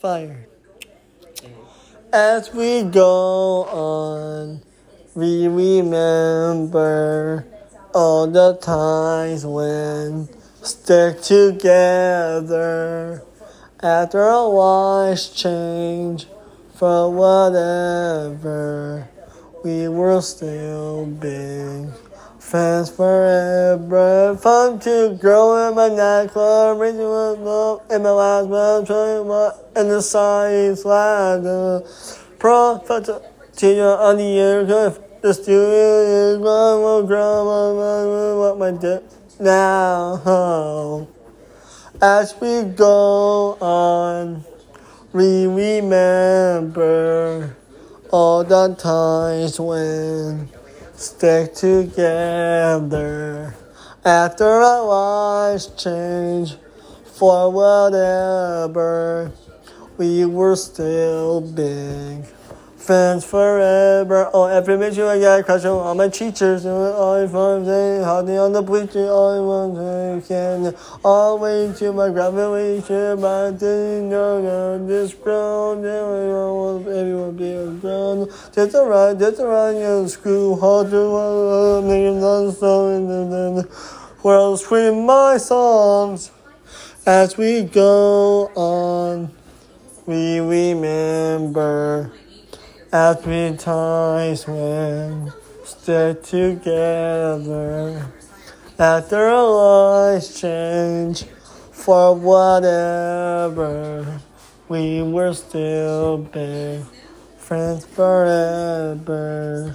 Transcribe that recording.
fire. As we go on, we remember all the times when stick together after a wise change for whatever we were still big friends forever. Fun to grow in my nightclub. Reaching with love in my last month. Trying my in the science ladder. Prophet teacher on the air the studio is my will grow what my dick now. As we go on, we remember all the times when stick together. After our lives change for whatever we were still big friends forever. Oh, every mission I got crush on all my teachers. All fun saying, hardly on the bleacher, all I want to can. All the way to my graduation, but I didn't know that this ground, everyone will be a ground. Around, just around your school, hard to make it done so in the world scream my songs as we go on. Happy times when stick together after our lives change for whatever we were still big friends forever